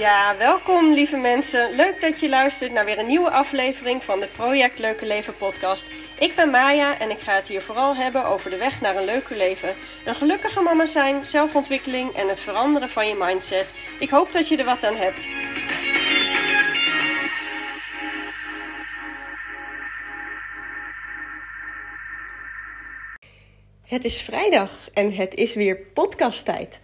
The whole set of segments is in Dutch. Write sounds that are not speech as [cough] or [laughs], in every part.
Ja, welkom lieve mensen. Leuk dat je luistert naar weer een nieuwe aflevering van de Project Leuke Leven podcast. Ik ben Maya en ik ga het hier vooral hebben over de weg naar een leuker leven. Een gelukkige mama zijn, zelfontwikkeling en het veranderen van je mindset. Ik hoop dat je er wat aan hebt. Het is vrijdag en het is weer podcasttijd.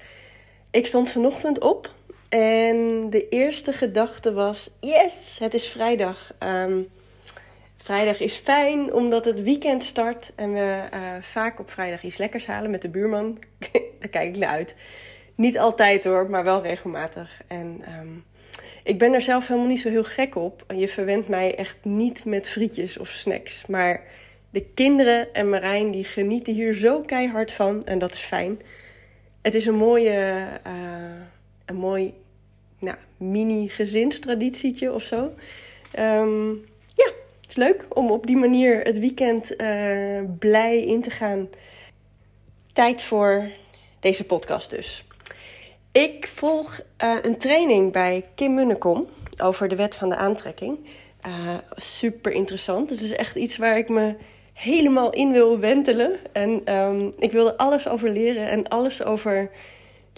Ik stond vanochtend op en de eerste gedachte was: yes, het is vrijdag. Ehm, vrijdag is fijn omdat het weekend start en we uh, vaak op vrijdag iets lekkers halen met de buurman. [laughs] Daar kijk ik naar uit. Niet altijd hoor, maar wel regelmatig. En um, ik ben er zelf helemaal niet zo heel gek op. Je verwendt mij echt niet met frietjes of snacks. Maar de kinderen en Marijn die genieten hier zo keihard van en dat is fijn. Het is een mooie, uh, een mooi nou, mini-gezinstraditietje of zo. Um, ja, het is leuk om op die manier het weekend uh, blij in te gaan. Tijd voor deze podcast dus. Ik volg uh, een training bij Kim Munnekom over de wet van de aantrekking. Uh, super interessant. Het is echt iets waar ik me helemaal in wil wentelen. En um, ik wil er alles over leren en alles over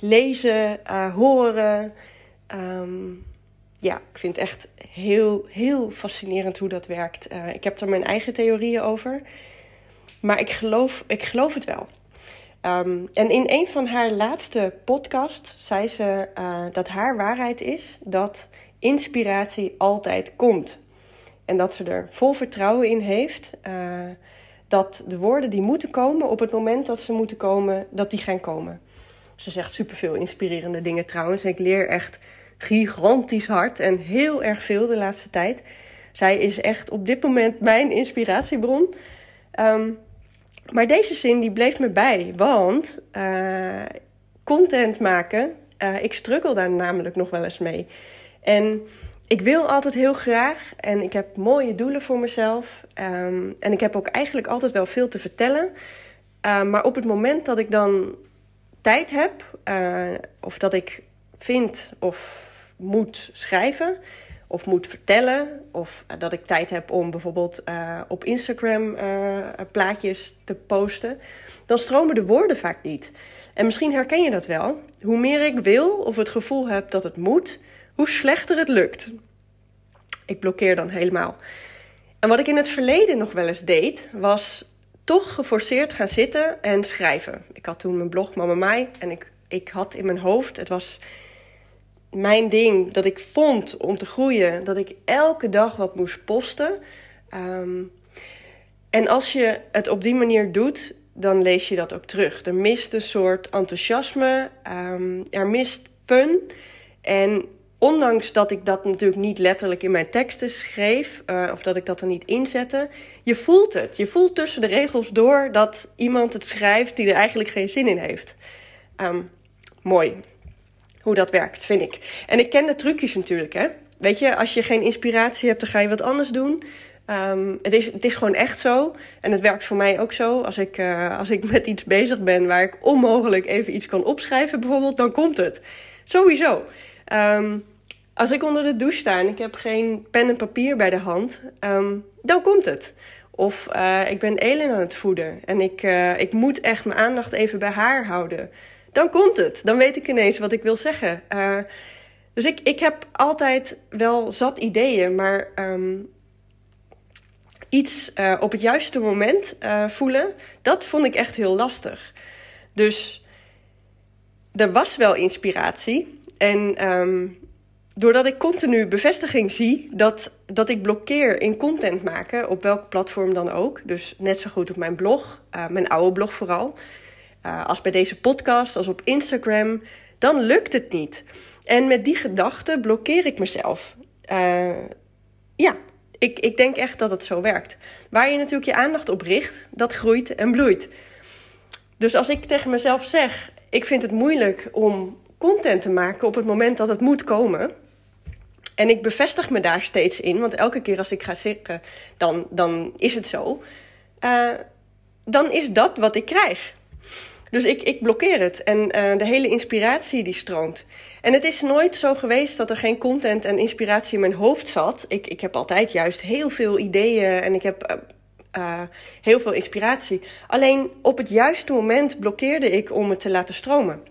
lezen, uh, horen. Um, ja, ik vind het echt heel, heel fascinerend hoe dat werkt. Uh, ik heb er mijn eigen theorieën over. Maar ik geloof, ik geloof het wel. Um, en in een van haar laatste podcasts zei ze uh, dat haar waarheid is dat inspiratie altijd komt. En dat ze er vol vertrouwen in heeft dat de woorden die moeten komen op het moment dat ze moeten komen, dat die gaan komen. Ze zegt superveel inspirerende dingen trouwens. Ik leer echt gigantisch hard en heel erg veel de laatste tijd. Zij is echt op dit moment mijn inspiratiebron. Um, maar deze zin die bleef me bij, want uh, content maken, uh, ik struggle daar namelijk nog wel eens mee. En ik wil altijd heel graag en ik heb mooie doelen voor mezelf. Um, en ik heb ook eigenlijk altijd wel veel te vertellen. Uh, maar op het moment dat ik dan tijd heb, uh, of dat ik vind of moet schrijven, of moet vertellen, of dat ik tijd heb om bijvoorbeeld uh, op Instagram plaatjes te posten, dan stromen de woorden vaak niet. En misschien herken je dat wel. Hoe meer ik wil of het gevoel heb dat het moet, hoe slechter het lukt. Ik blokkeer dan helemaal. En wat ik in het verleden nog wel eens deed, was toch geforceerd gaan zitten en schrijven. Ik had toen mijn blog Mama Mai en ik, ik had in mijn hoofd, het was mijn ding dat ik vond om te groeien, dat ik elke dag wat moest posten. Um, en als je het op die manier doet, dan lees je dat ook terug. Er mist een soort enthousiasme, um, er mist fun. En ondanks dat ik dat natuurlijk niet letterlijk in mijn teksten schreef, uh, of dat ik dat er niet inzette, je voelt het. Je voelt tussen de regels door dat iemand het schrijft die er eigenlijk geen zin in heeft. Um, mooi hoe dat werkt, vind ik. En ik ken de trucjes natuurlijk, hè. Weet je, als je geen inspiratie hebt, dan ga je wat anders doen. Um, het, is, het is gewoon echt zo. En het werkt voor mij ook zo. Als ik, uh, als ik met iets bezig ben waar ik onmogelijk even iets kan opschrijven, bijvoorbeeld, dan komt het. Sowieso. Um, als ik onder de douche sta en ik heb geen pen en papier bij de hand, um, dan komt het. Of uh, ik ben Elin aan het voeden en ik, uh, ik moet echt mijn aandacht even bij haar houden. Dan komt het. Dan weet ik ineens wat ik wil zeggen. Uh, dus ik, ik heb altijd wel zat ideeën, maar um, iets op het juiste moment voelen, dat vond ik echt heel lastig. Dus er was wel inspiratie. En um, doordat ik continu bevestiging zie dat, dat ik blokkeer in content maken, op welk platform dan ook. Dus net zo goed op mijn blog, uh, mijn oude blog vooral. Uh, als bij deze podcast, als op Instagram, dan lukt het niet. En met die gedachte blokkeer ik mezelf. Uh, ja, ik, ik denk echt dat het zo werkt. Waar je natuurlijk je aandacht op richt, dat groeit en bloeit. Dus als ik tegen mezelf zeg: ik vind het moeilijk om content te maken op het moment dat het moet komen. En ik bevestig me daar steeds in, want elke keer als ik ga zitten, dan, dan is het zo. Uh, dan is dat wat ik krijg. Dus ik, ik blokkeer het en uh, de hele inspiratie die stroomt. En het is nooit zo geweest dat er geen content en inspiratie in mijn hoofd zat. Ik, ik heb altijd juist heel veel ideeën en ik heb uh, heel veel inspiratie. Alleen op het juiste moment blokkeerde ik om het te laten stromen.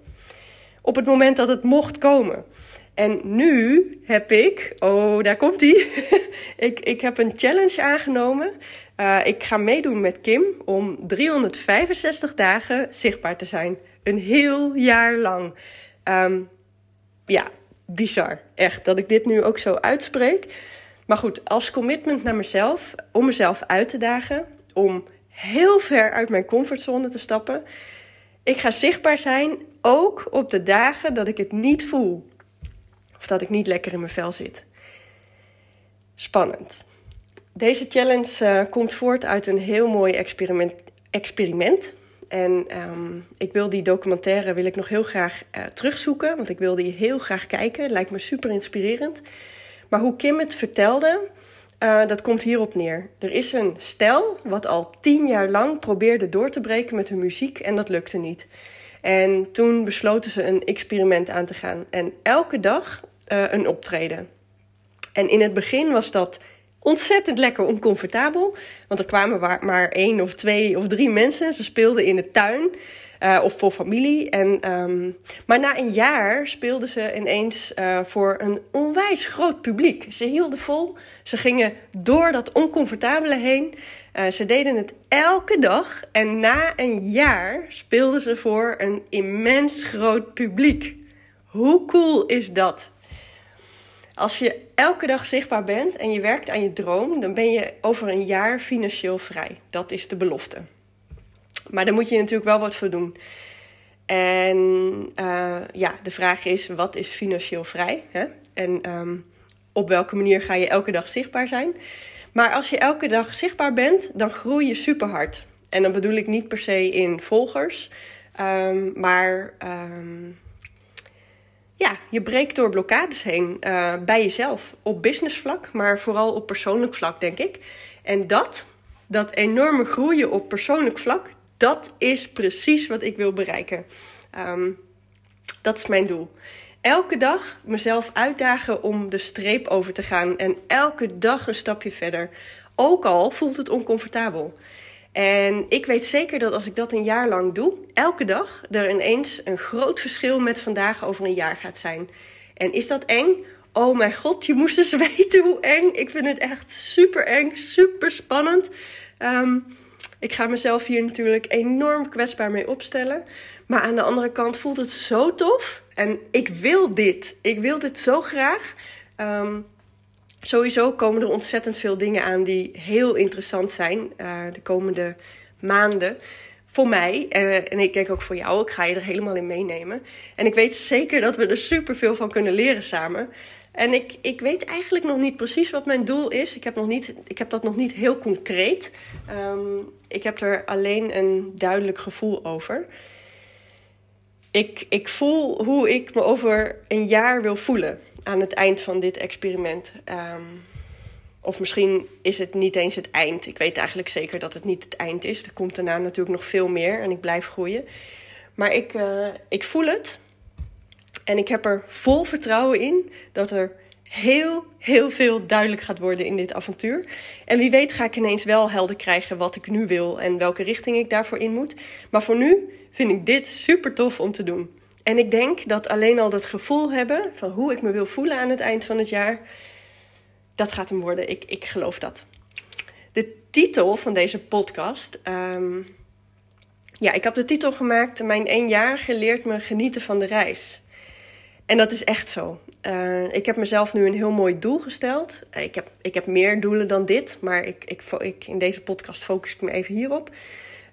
Op het moment dat het mocht komen. En nu heb ik, oh daar komt ie. [laughs] ik, ik heb een challenge aangenomen. Uh, ik ga meedoen met Kim om 365 dagen zichtbaar te zijn. Een heel jaar lang. Um, ja, bizar. Echt, dat ik dit nu ook zo uitspreek. Maar goed, als commitment naar mezelf, om mezelf uit te dagen, om heel ver uit mijn comfortzone te stappen. Ik ga zichtbaar zijn, ook op de dagen dat ik het niet voel. Of dat ik niet lekker in mijn vel zit. Spannend. Deze challenge uh, komt voort uit een heel mooi experiment. experiment. En um, ik wil die documentaire wil ik nog heel graag uh, terugzoeken, want ik wil die heel graag kijken. lijkt me super inspirerend. Maar hoe Kim het vertelde, uh, dat komt hierop neer. Er is een stel wat al tien jaar lang probeerde door te breken met hun muziek en dat lukte niet. En toen besloten ze een experiment aan te gaan. En elke dag uh, een optreden. En in het begin was dat ontzettend lekker oncomfortabel. Want er kwamen maar één of twee of drie mensen. Ze speelden in de tuin. Uh, of voor familie. En, um, maar na een jaar speelden ze ineens uh, voor een onwijs groot publiek. Ze hielden vol. Ze gingen door dat oncomfortabele heen. Uh, ze deden het elke dag. En na een jaar speelden ze voor een immens groot publiek. Hoe cool is dat? Als je elke dag zichtbaar bent en je werkt aan je droom, dan ben je over een jaar financieel vrij. Dat is de belofte. Maar daar moet je natuurlijk wel wat voor doen. En uh, ja, de vraag is: wat is financieel vrij? Hè? En um, op welke manier ga je elke dag zichtbaar zijn? Maar als je elke dag zichtbaar bent, dan groei je super hard. En dan bedoel ik niet per se in volgers, um, maar um, ja, je breekt door blokkades heen uh, bij jezelf. Op businessvlak, maar vooral op persoonlijk vlak, denk ik. En dat, dat enorme groeien op persoonlijk vlak, dat is precies wat ik wil bereiken. Um, dat is mijn doel. Elke dag mezelf uitdagen om de streep over te gaan en elke dag een stapje verder. Ook al voelt het oncomfortabel. En ik weet zeker dat als ik dat een jaar lang doe, elke dag er ineens een groot verschil met vandaag over een jaar gaat zijn. En is dat eng? Oh mijn god, je moest eens [laughs] weten hoe eng. Ik vind het echt super eng, super spannend. Um, ik ga mezelf hier natuurlijk enorm kwetsbaar mee opstellen. Maar aan de andere kant voelt het zo tof. En ik wil dit. Ik wil dit zo graag. Um, sowieso komen er ontzettend veel dingen aan die heel interessant zijn uh, de komende maanden. Voor mij uh, en ik denk ook voor jou. Ik ga je er helemaal in meenemen. En ik weet zeker dat we er super veel van kunnen leren samen. En ik, ik weet eigenlijk nog niet precies wat mijn doel is. Ik heb, nog niet, ik heb dat nog niet heel concreet. Um, ik heb er alleen een duidelijk gevoel over. Ik, ik voel hoe ik me over een jaar wil voelen aan het eind van dit experiment. Um, of misschien is het niet eens het eind. Ik weet eigenlijk zeker dat het niet het eind is. Er komt daarna natuurlijk nog veel meer en ik blijf groeien. Maar ik, uh, ik voel het. En ik heb er vol vertrouwen in dat er heel, heel veel duidelijk gaat worden in dit avontuur. En wie weet ga ik ineens wel helder krijgen wat ik nu wil en welke richting ik daarvoor in moet. Maar voor nu vind ik dit super tof om te doen. En ik denk dat alleen al dat gevoel hebben van hoe ik me wil voelen aan het eind van het jaar, dat gaat hem worden. Ik, ik geloof dat. De titel van deze podcast. Um, ja, ik heb de titel gemaakt: Mijn eenjarige leert me genieten van de reis. En dat is echt zo. Uh, ik heb mezelf nu een heel mooi doel gesteld. Uh, ik, heb, ik heb meer doelen dan dit, maar ik, ik, ik, in deze podcast focus ik me even hierop.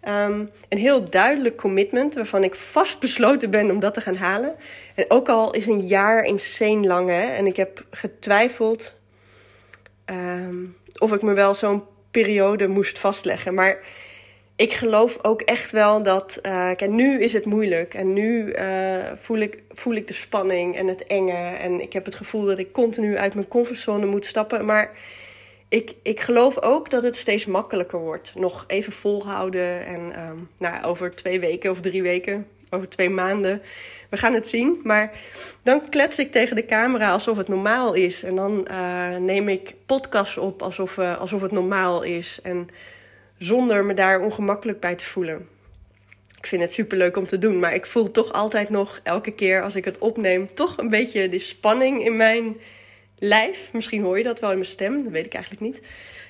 Um, een heel duidelijk commitment waarvan ik vast besloten ben om dat te gaan halen. En ook al is een jaar insane lang hè, en ik heb getwijfeld um, of ik me wel zo'n periode moest vastleggen. Maar ik geloof ook echt wel dat. Uh, kijk, nu is het moeilijk. En nu uh, voel, ik, voel ik de spanning en het enge. En ik heb het gevoel dat ik continu uit mijn comfortzone moet stappen. Maar ik, ik geloof ook dat het steeds makkelijker wordt. Nog even volhouden en ehm, nou, over twee weken of drie weken, over twee maanden. We gaan het zien. Maar dan klets ik tegen de camera alsof het normaal is. En dan uh, neem ik podcasts op alsof, uh, alsof het normaal is. En zonder me daar ongemakkelijk bij te voelen. Ik vind het superleuk om te doen. Maar ik voel toch altijd nog elke keer als ik het opneem... toch een beetje de spanning in mijn lijf. Misschien hoor je dat wel in mijn stem, dat weet ik eigenlijk niet.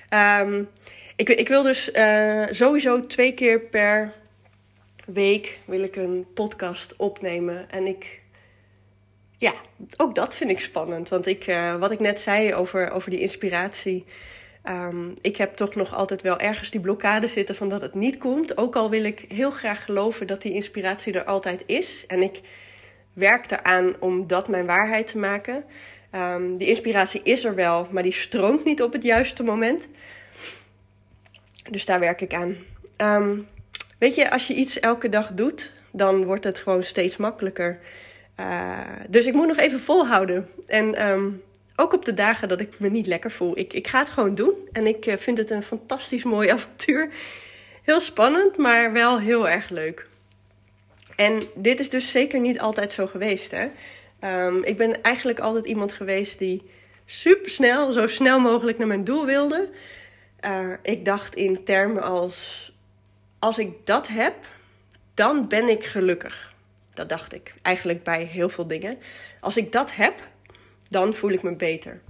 Um, ik, ik, wil dus uh, sowieso twee keer per week wil ik een podcast opnemen. En ik, ja, ook dat vind ik spannend. Want ik, uh, wat ik net zei over, over die inspiratie. Um, ik heb toch nog altijd wel ergens die blokkade zitten van dat het niet komt. Ook al wil ik heel graag geloven dat die inspiratie er altijd is. En ik werk eraan om dat mijn waarheid te maken. Um, die inspiratie is er wel, maar die stroomt niet op het juiste moment. Dus daar werk ik aan. Um, weet je, als je iets elke dag doet, dan wordt het gewoon steeds makkelijker. Uh, dus ik moet nog even volhouden. En um, ook op de dagen dat ik me niet lekker voel. Ik, ik ga het gewoon doen. En ik uh, vind het een fantastisch mooi [laughs] avontuur. Heel spannend, maar wel heel erg leuk. En dit is dus zeker niet altijd zo geweest. Hè? Um, ik ben eigenlijk altijd iemand geweest die super snel, zo snel mogelijk naar mijn doel wilde. Uh, ik dacht in termen als: als ik dat heb, dan ben ik gelukkig. Dat dacht ik eigenlijk bij heel veel dingen. Als ik dat heb, dan voel ik me beter.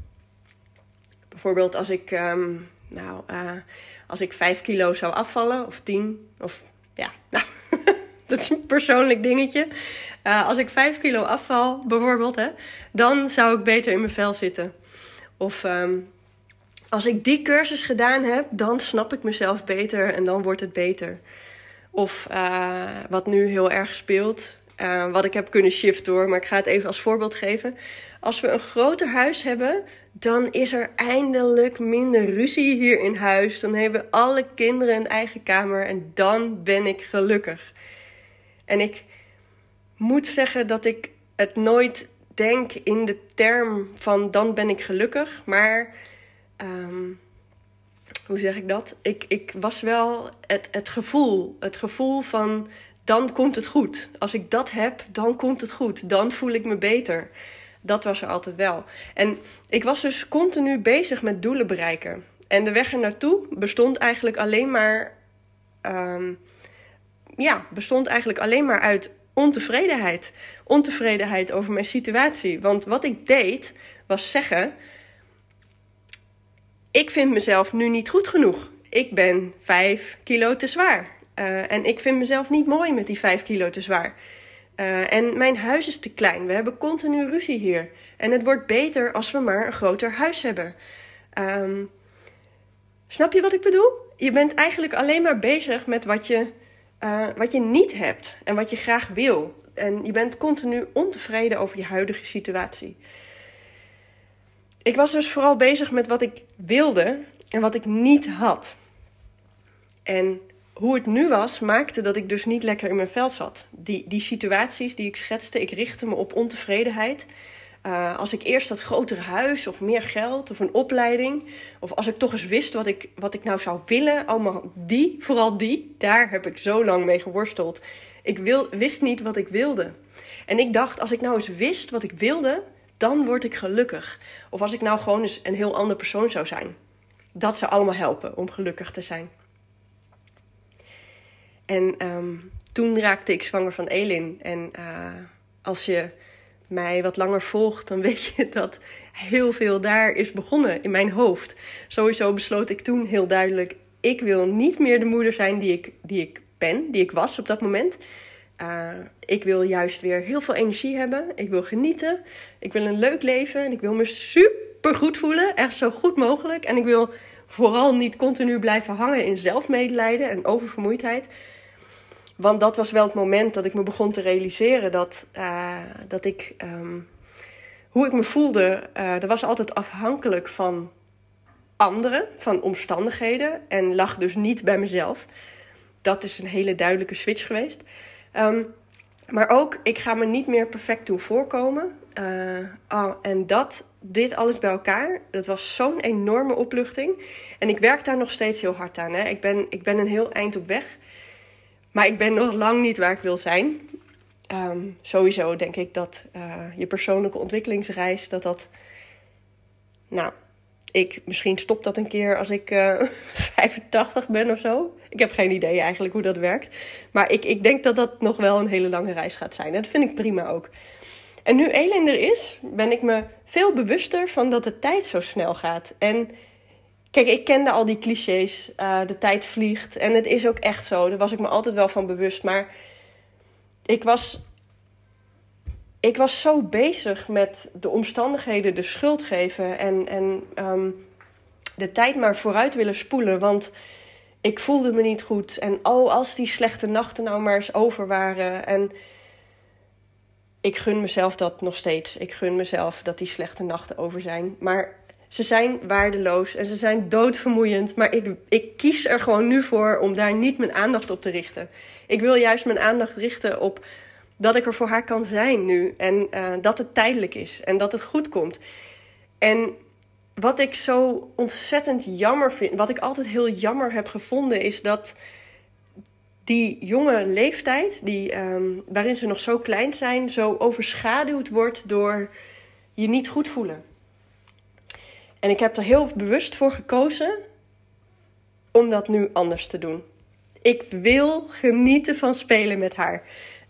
Bijvoorbeeld als ik, um, nou, uh, als ik 5 kilo zou afvallen, of 10, of ja, [laughs] nou, [laughs] dat is een persoonlijk dingetje. Uh, als ik 5 kilo afval, bijvoorbeeld, hè, dan zou ik beter in mijn vel zitten. Of um, als ik die cursus gedaan heb, dan snap ik mezelf beter en dan wordt het beter. Of uh, wat nu heel erg speelt, uh, wat ik heb kunnen shiften door, maar ik ga het even als voorbeeld geven. Als we een groter huis hebben, dan is er eindelijk minder ruzie hier in huis. Dan hebben alle kinderen een eigen kamer en dan ben ik gelukkig. En ik moet zeggen dat ik het nooit denk in de term van dan ben ik gelukkig. Maar um, hoe zeg ik dat? Ik, ik was wel het, gevoel. Het gevoel van dan komt het goed. Als ik dat heb, dan komt het goed. Dan voel ik me beter. Dat was er altijd wel. En ik was dus continu bezig met doelen bereiken. En de weg er naartoe bestond eigenlijk alleen maar. Um, ja, bestond eigenlijk alleen maar uit ontevredenheid. Ontevredenheid over mijn situatie. Want wat ik deed, was zeggen: Ik vind mezelf nu niet goed genoeg. Ik ben 5 kilo te zwaar. Uh, en ik vind mezelf niet mooi met die 5 kilo te zwaar. Uh, en mijn huis is te klein. We hebben continu ruzie hier. En het wordt beter als we maar een groter huis hebben. Um, snap je wat ik bedoel? Je bent eigenlijk alleen maar bezig met wat je uh, wat je niet hebt en wat je graag wil. En je bent continu ontevreden over je huidige situatie. Ik was dus vooral bezig met wat ik wilde en wat ik niet had. En hoe het nu was, maakte dat ik dus niet lekker in mijn vel zat. Die, die situaties die ik schetste, ik richtte me op ontevredenheid. Uh, als ik eerst dat grotere huis of meer geld of een opleiding, of als ik toch eens wist wat ik, wat ik nou zou willen, allemaal die, vooral die, daar heb ik zo lang mee geworsteld. Ik wil, wist niet wat ik wilde. En ik dacht, als ik nou eens wist wat ik wilde, dan word ik gelukkig. Of als ik nou gewoon eens een heel ander persoon zou zijn. Dat zou allemaal helpen om gelukkig te zijn. En um, toen raakte ik zwanger van Elin. En uh, als je mij wat langer volgt, dan [laughs] weet je dat heel veel daar is begonnen in mijn hoofd. Sowieso besloot ik toen heel duidelijk: ik wil niet meer de moeder zijn die ik, die ik ben, die ik was op dat moment. Uh, ik wil juist weer heel veel energie hebben. Ik wil genieten. Ik wil een leuk leven. En ik wil me super goed voelen. Echt zo goed mogelijk. En ik wil vooral niet continu blijven hangen in zelfmedelijden en oververmoeidheid. Want dat was wel het moment dat ik me begon te realiseren dat, uh, dat ik, um, hoe ik me voelde, dat was altijd afhankelijk van anderen, van omstandigheden en lag dus niet bij mezelf. Dat is een hele duidelijke switch geweest. Um, maar ook, ik ga me niet meer perfect doen voorkomen. Oh, en dat, dit alles bij elkaar, dat was zo'n enorme opluchting. En ik werk daar nog steeds heel hard aan. Hè. Ik, ben, ik ben een heel eind op weg. Maar ik ben nog lang niet waar ik wil zijn. Ehm, sowieso denk ik dat uh, je persoonlijke ontwikkelingsreis, dat dat. Nou, ik, misschien stopt dat een keer als ik uh, eh, [laughs] 85 ben of zo. Ik heb geen idee eigenlijk hoe dat werkt. Maar ik, ik denk dat dat nog wel een hele lange reis gaat zijn. Dat vind ik prima ook. En nu Elin er is, ben ik me veel bewuster van dat de tijd zo snel gaat. En kijk, ik kende al die clichés. Uh, de tijd vliegt. En het is ook echt zo. Daar was ik me altijd wel van bewust. Maar ik was, ik was zo bezig met de omstandigheden de schuld geven. En, en um, de tijd maar vooruit willen spoelen. Want ik voelde me niet goed. En oh, als die slechte nachten nou maar eens over waren. En ik gun mezelf dat nog steeds. Ik gun mezelf dat die slechte nachten over zijn. Maar ze zijn waardeloos en ze zijn doodvermoeiend. Maar ik, ik kies er gewoon nu voor om daar niet mijn aandacht op te richten. Ik wil juist mijn aandacht richten op dat ik er voor haar kan zijn nu. En uh, dat het tijdelijk is en dat het goed komt. En wat ik zo ontzettend jammer vind, wat ik altijd heel jammer heb gevonden, is dat die jonge leeftijd, die, um, waarin ze nog zo klein zijn, zo overschaduwd wordt door je niet goed voelen. En ik heb er heel bewust voor gekozen om dat nu anders te doen. Ik wil genieten van spelen met haar.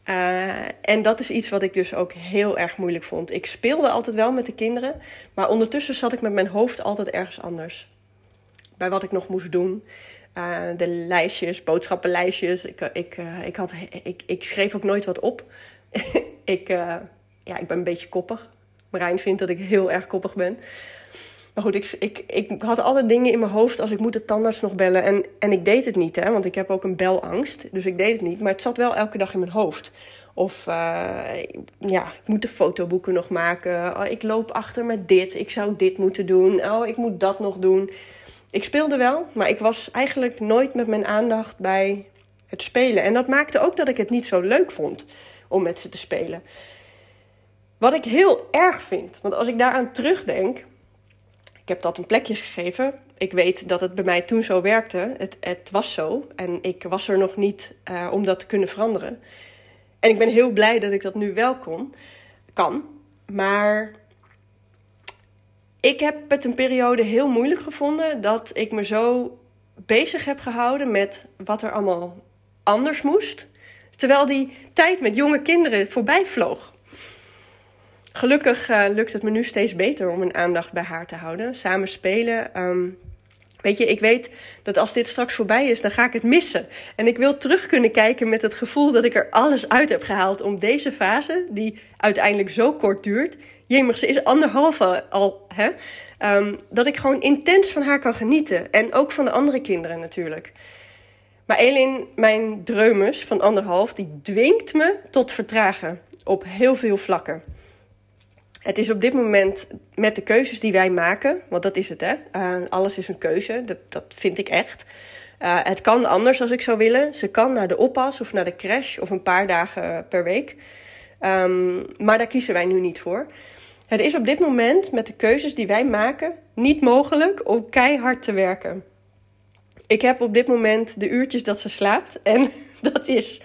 Uh, en dat is iets wat ik dus ook heel erg moeilijk vond. Ik speelde altijd wel met de kinderen, maar ondertussen zat ik met mijn hoofd altijd ergens anders. Bij wat ik nog moest doen. Uh, de lijstjes, boodschappenlijstjes. Ik, ik, uh, ik, had, ik, ik schreef ook nooit wat op. [laughs] ik, ja, ik ben een beetje koppig. Marijn vindt dat ik heel erg koppig ben. Maar goed, ik, ik, ik had altijd dingen in mijn hoofd als ik moet de tandarts nog bellen. En, en ik deed het niet, hè, want ik heb ook een belangst. Dus ik deed het niet, maar het zat wel elke dag in mijn hoofd. Of uh, ja, ik moet de fotoboeken nog maken. Oh, ik loop achter met dit. Ik zou dit moeten doen. Oh, ik moet dat nog doen. Ik speelde wel, maar ik was eigenlijk nooit met mijn aandacht bij het spelen. En dat maakte ook dat ik het niet zo leuk vond om met ze te spelen. Wat ik heel erg vind, want als ik daaraan terugdenk, ik heb dat een plekje gegeven. Ik weet dat het bij mij toen zo werkte. Het, het was zo. En ik was er nog niet uh, om dat te kunnen veranderen. En ik ben heel blij dat ik dat nu wel kon, kan. Maar ik heb het een periode heel moeilijk gevonden dat ik me zo bezig heb gehouden met wat er allemaal anders moest. Terwijl die tijd met jonge kinderen voorbij vloog. Gelukkig uh, lukt het me nu steeds beter om mijn aandacht bij haar te houden. Samen spelen. Um, weet je, ik weet dat als dit straks voorbij is, dan ga ik het missen. En ik wil terug kunnen kijken met het gevoel dat ik er alles uit heb gehaald om deze fase, die uiteindelijk zo kort duurt. Jemig, ze is anderhalve al, hè? Um, dat ik gewoon intens van haar kan genieten. En ook van de andere kinderen natuurlijk. Maar Elin, mijn dreumes van anderhalf, die dwingt me tot vertragen. Op heel veel vlakken. Het is op dit moment met de keuzes die wij maken, want dat is het hè. Uh, alles is een keuze, dat, dat vind ik echt. Uh, het kan anders als ik zou willen. Ze kan naar de oppas of naar de crash of een paar dagen per week. Um, maar daar kiezen wij nu niet voor. Het is op dit moment met de keuzes die wij maken niet mogelijk om keihard te werken. Ik heb op dit moment de uurtjes dat ze slaapt en [laughs] dat is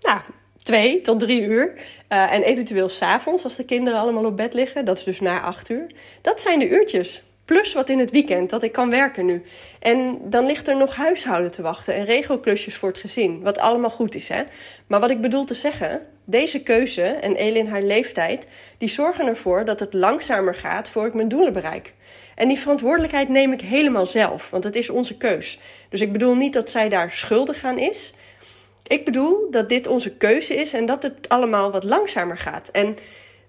nou, twee tot drie uur. Uh, en eventueel s'avonds, als de kinderen allemaal op bed liggen. Dat is dus na acht uur. Dat zijn de uurtjes. Plus wat in het weekend, dat ik kan werken nu. En dan ligt er nog huishouden te wachten en regelklusjes voor het gezin. Wat allemaal goed is, hè. Maar wat ik bedoel te zeggen, deze keuze en Elin haar leeftijd... die zorgen ervoor dat het langzamer gaat voor ik mijn doelen bereik. En die verantwoordelijkheid neem ik helemaal zelf, want het is onze keus. Dus ik bedoel niet dat zij daar schuldig aan is... Ik bedoel dat dit onze keuze is en dat het allemaal wat langzamer gaat. En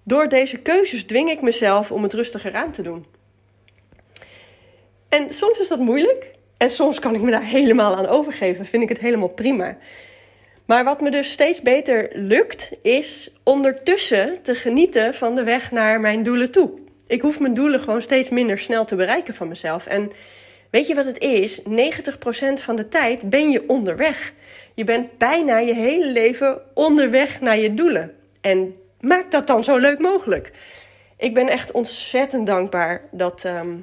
door deze keuzes dwing ik mezelf om het rustiger aan te doen. En soms is dat moeilijk. En soms kan ik me daar [laughs] helemaal aan overgeven. Vind ik het helemaal prima. Maar wat me dus steeds beter lukt, is ondertussen te genieten van de weg naar mijn doelen toe. Ik hoef mijn doelen gewoon steeds minder snel te bereiken van mezelf. En weet je wat het is? 90% van de tijd ben je onderweg. Je bent bijna je hele leven onderweg naar je doelen. En maak dat dan zo leuk mogelijk. ik ben echt ontzettend dankbaar dat, ehm,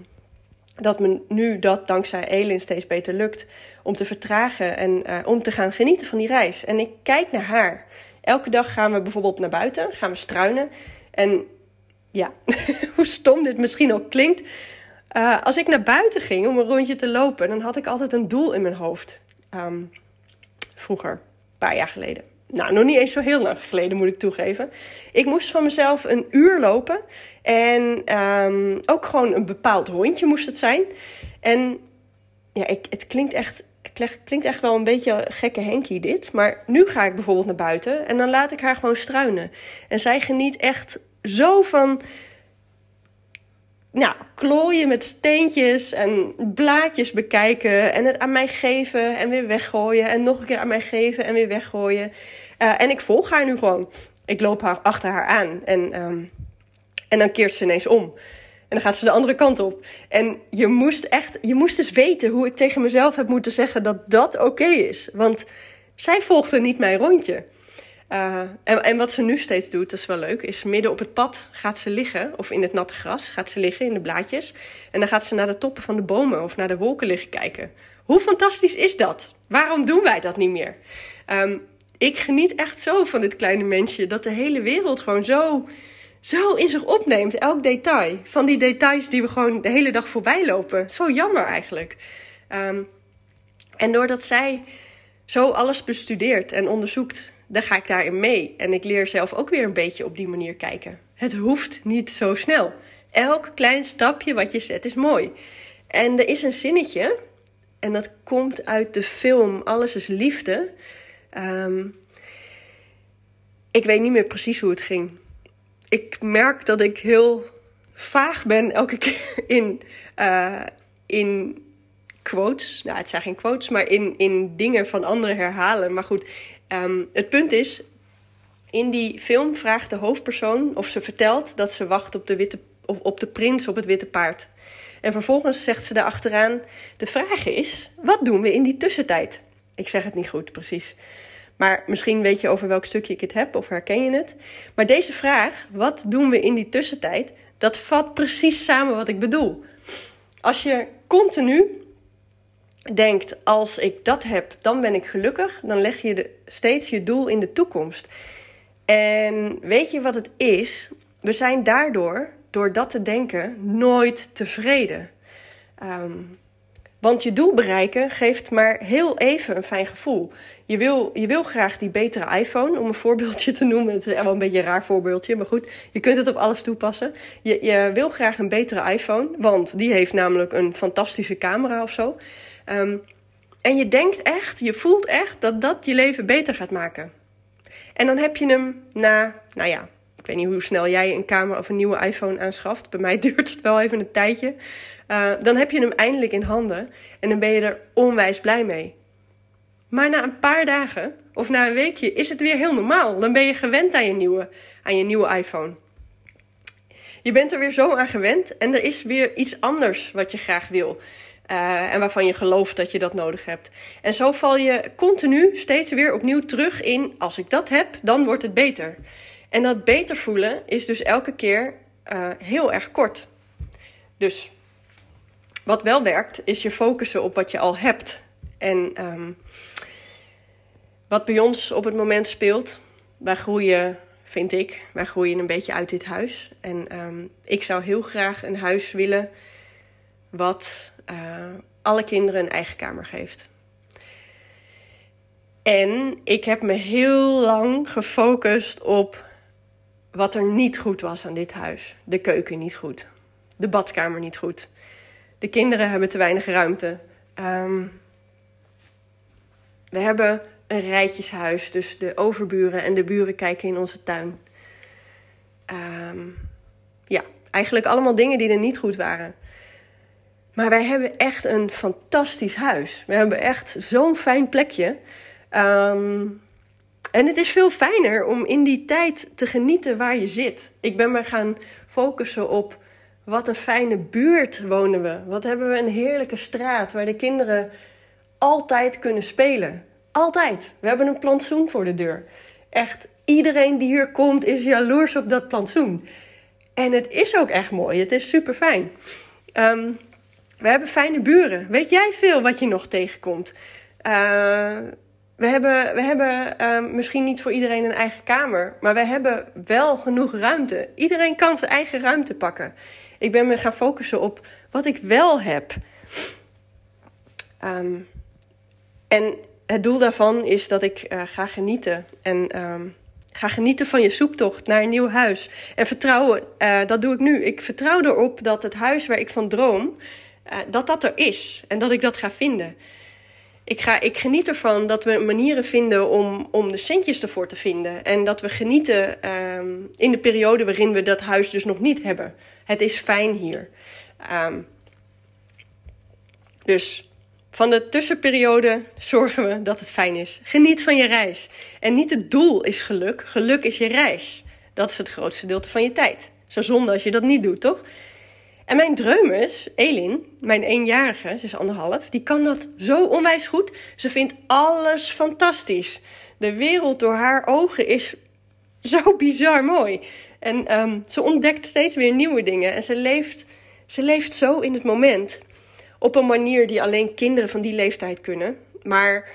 dat me nu dat dankzij Elin steeds beter lukt om te vertragen en uh, om te gaan genieten van die reis. En ik kijk naar haar. Elke dag gaan we bijvoorbeeld naar buiten, gaan we struinen. En ja, [laughs] hoe stom dit misschien ook klinkt. Uh, als ik naar buiten ging om een rondje te lopen, dan had ik altijd een doel in mijn hoofd. Um, vroeger, een paar jaar geleden. Nou, nog niet eens zo heel lang geleden, moet ik toegeven. Ik moest van mezelf een uur lopen. En um, ook gewoon een bepaald rondje moest het zijn. En ja, ik, het klinkt echt, klinkt echt wel een beetje gekke Henkie dit. Maar nu ga ik bijvoorbeeld naar buiten en dan laat ik haar gewoon struinen. En zij geniet echt zo van nou, klooien met steentjes en blaadjes bekijken. En het aan mij geven en weer weggooien. En nog een keer aan mij geven en weer weggooien. Uh, en ik volg haar nu gewoon. Ik loop haar, achter haar aan. En, um, en dan keert ze ineens om. En dan gaat ze de andere kant op. En je moest echt, je moest dus weten hoe ik tegen mezelf heb moeten zeggen dat dat oké is. Want zij volgde niet mijn rondje. Uh, en, en, wat ze nu steeds doet, dat is wel leuk, is midden op het pad gaat ze liggen, of in het natte gras, gaat ze liggen in de blaadjes. En dan gaat ze naar de toppen van de bomen of naar de wolken liggen kijken. Hoe fantastisch is dat? Waarom doen wij dat niet meer? Um, ik geniet echt zo van dit kleine mensje, dat de hele wereld gewoon zo, zo in zich opneemt. Elk detail. Van die details die we gewoon de hele dag voorbij lopen. Zo jammer eigenlijk. Um, en doordat zij zo alles bestudeert en onderzoekt dan ga ik daarin mee. En ik leer zelf ook weer een beetje op die manier kijken. Het hoeft niet zo snel. Elk klein stapje wat je zet is mooi. En er is een zinnetje, en dat komt uit de film Alles is Liefde. Um, ik weet niet meer precies hoe het ging. Ik merk dat ik heel vaag ben elke keer [laughs] in, uh, in quotes. Nou, het zijn geen quotes, maar in, in dingen van anderen herhalen. Maar goed, Um, het punt is, in die film vraagt de hoofdpersoon of ze vertelt dat ze wacht op de, witte, of op de prins op het witte paard. En vervolgens zegt ze daar achteraan: De vraag is, wat doen we in die tussentijd? Ik zeg het niet goed, precies. Maar misschien weet je over welk stukje ik het heb of herken je het. Maar deze vraag, wat doen we in die tussentijd, dat vat precies samen wat ik bedoel. Als je continu denkt, als ik dat heb, dan ben ik gelukkig, dan leg je de, steeds je doel in de toekomst. En weet je wat het is? We zijn daardoor, door dat te denken, nooit tevreden. Um, want je doel bereiken geeft maar heel even een fijn gevoel. Je wil, je wil graag die betere iPhone, om een [laughs] voorbeeldje te noemen. Het is wel een beetje een raar voorbeeldje, maar goed, je kunt het op alles toepassen. Je, je wil graag een betere iPhone, want die heeft namelijk een fantastische camera of zo. Um, en je denkt echt, je voelt echt dat dat je leven beter gaat maken. En dan heb je hem na, nou ja, ik weet niet hoe snel jij een camera of een nieuwe iPhone aanschaft. Bij mij [laughs] duurt het wel even een tijdje. Uh, dan heb je hem eindelijk in handen en dan ben je er onwijs blij mee. Maar na een paar dagen of na een weekje is het weer heel normaal. Dan ben je gewend aan je nieuwe, aan je nieuwe iPhone. Je bent er weer zo aan gewend en er is weer iets anders wat je graag wil. Uh, en waarvan je gelooft dat je dat nodig hebt. En zo val je continu steeds weer opnieuw terug in: als ik dat heb, dan wordt het beter. En dat beter voelen is dus elke keer uh, heel erg kort. Dus wat wel werkt, is je focussen op wat je al hebt. En um, wat bij ons op het moment speelt, wij groeien, vind ik, wij groeien een beetje uit dit huis. En um, ik zou heel graag een huis willen wat uh, alle kinderen een eigen kamer geeft. En ik heb me heel lang gefocust op wat er niet goed was aan dit huis. De keuken niet goed. De badkamer niet goed. De kinderen hebben te weinig ruimte. Um, we hebben een rijtjeshuis, dus de overburen en de buren kijken in onze tuin. Um, ja, eigenlijk allemaal dingen die er niet goed waren. Maar wij hebben echt een fantastisch huis. We hebben echt zo'n fijn plekje. Um, en het is veel fijner om in die tijd te genieten waar je zit. Ik ben me gaan focussen op wat een fijne buurt wonen we. Wat hebben we een heerlijke straat waar de kinderen altijd kunnen spelen. Altijd. We hebben een plantsoen voor de deur. Echt, iedereen die hier komt is jaloers op dat plantsoen. En het is ook echt mooi. Het is super fijn. Ehm, we hebben fijne buren. Weet jij veel wat je nog tegenkomt? Uh, we hebben, we hebben uh, misschien niet voor iedereen een eigen kamer, maar we hebben wel genoeg ruimte. Iedereen kan zijn eigen ruimte pakken. Ik ben me gaan focussen op wat ik wel heb. Um, en het doel daarvan is dat ik uh, ga genieten. En um, ga genieten van je zoektocht naar een nieuw huis. En vertrouwen, uh, dat doe ik nu. Ik vertrouw erop dat het huis waar ik van droom, uh, dat dat er is. En dat ik dat ga vinden ik, ga, ik geniet ervan dat we manieren vinden om, om de centjes ervoor te vinden. En dat we genieten um, in de periode waarin we dat huis dus nog niet hebben. Het is fijn hier. Um, dus van de tussenperiode [laughs] zorgen we dat het fijn is. Geniet van je reis. En niet het doel is geluk. Geluk is je reis. Dat is het grootste deel van je tijd. Zo zonde als je dat niet doet, toch? En mijn dreumes, Elin, mijn eenjarige, ze is anderhalf, die kan dat zo onwijs goed. Ze vindt alles fantastisch. De wereld door haar ogen is [laughs] zo bizar mooi. En um, ze ontdekt steeds weer nieuwe dingen. En ze leeft, ze leeft zo in het moment. Op een manier die alleen kinderen van die leeftijd kunnen. Maar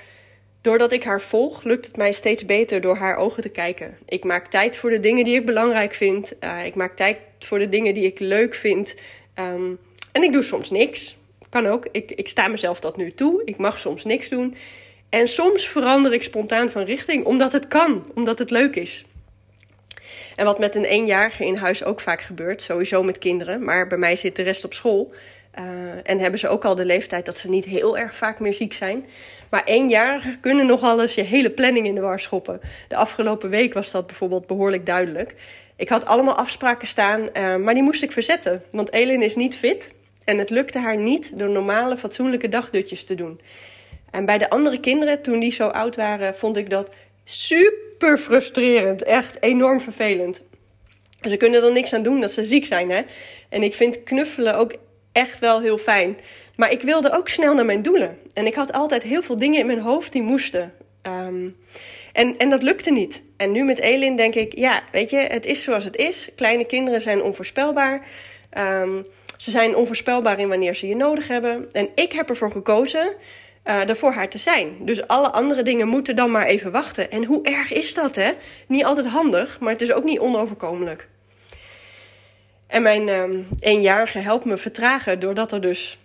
doordat ik haar volg, lukt het mij steeds beter door haar ogen te kijken. Ik maak tijd voor de dingen die ik belangrijk vind. Uh, ik maak tijd voor de dingen die ik leuk vind. Um, en ik doe soms niks. Kan ook. Ik, ik sta mezelf dat nu toe. Ik mag soms niks doen. En soms verander ik spontaan van richting, omdat het kan, omdat het leuk is. En wat met een eenjarige in huis ook vaak gebeurt, sowieso met kinderen, maar bij mij zit de rest op school. Uh, en hebben ze ook al de leeftijd dat ze niet heel erg vaak meer ziek zijn. Maar eenjarigen kunnen nogal eens je hele planning in de war schoppen. De afgelopen week was dat bijvoorbeeld behoorlijk duidelijk. Ik had allemaal afspraken staan, uh, maar die moest ik verzetten. Want Elin is niet fit en het lukte haar niet door normale, fatsoenlijke dagdutjes te doen. En bij de andere kinderen, toen die zo oud waren, vond ik dat super frustrerend. Echt enorm vervelend. Ze kunnen er niks aan doen dat ze ziek zijn, hè. En ik vind knuffelen ook echt wel heel fijn. Maar ik wilde ook snel naar mijn doelen. En ik had altijd heel veel dingen in mijn hoofd die moesten. Um, en, en dat lukte niet. En nu met Elin denk ik, ja, weet je, het is zoals het is. Kleine kinderen zijn onvoorspelbaar. Um, ze zijn onvoorspelbaar in wanneer ze je nodig hebben. En ik heb ervoor gekozen uh, er voor haar te zijn. Dus alle andere dingen moeten dan maar even wachten. En hoe erg is dat, hè? Niet altijd handig, maar het is ook niet onoverkomelijk. En mijn um, eenjarige helpt me vertragen doordat er dus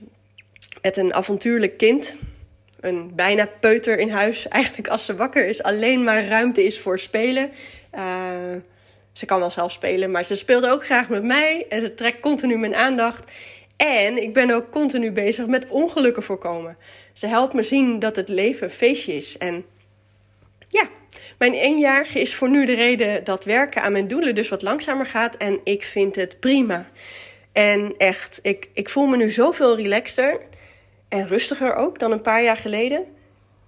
met een avontuurlijk kind een bijna peuter in huis. [laughs] Eigenlijk als ze wakker is, alleen maar ruimte is voor spelen. Uh, ze kan wel zelf spelen, maar ze speelde ook graag met mij. En ze trekt continu mijn aandacht. En ik ben ook continu bezig met ongelukken voorkomen. Ze helpt me zien dat het leven een feestje is. En ja, mijn eenjarige is voor nu de reden dat werken aan mijn doelen dus wat langzamer gaat. En ik vind het prima. En echt, ik, ik voel me nu zoveel relaxter. En rustiger ook dan een paar jaar geleden.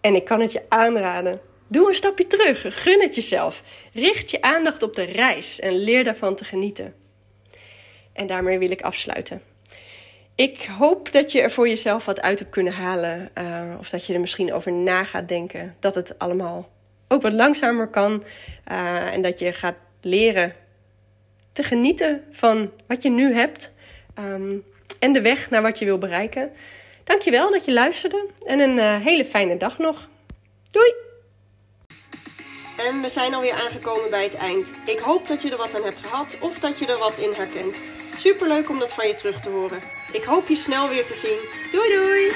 En ik kan het je aanraden. Doe een stapje terug, gun het jezelf. Richt je aandacht op de reis en leer daarvan te genieten. En daarmee wil ik afsluiten. Ik hoop dat je er voor jezelf wat uit hebt kunnen halen. Uh, of dat je er misschien over na gaat denken. Dat het allemaal ook wat langzamer kan. Uh, en dat je gaat leren te genieten van wat je nu hebt. Um, en de weg naar wat je wil bereiken. Dankjewel dat je luisterde en een uh, hele fijne dag nog. Doei! En we zijn alweer aangekomen bij het eind. Ik hoop dat je er wat aan hebt gehad of dat je er wat in herkent. Superleuk om dat van je terug te horen. Ik hoop je snel weer te zien. Doei doei!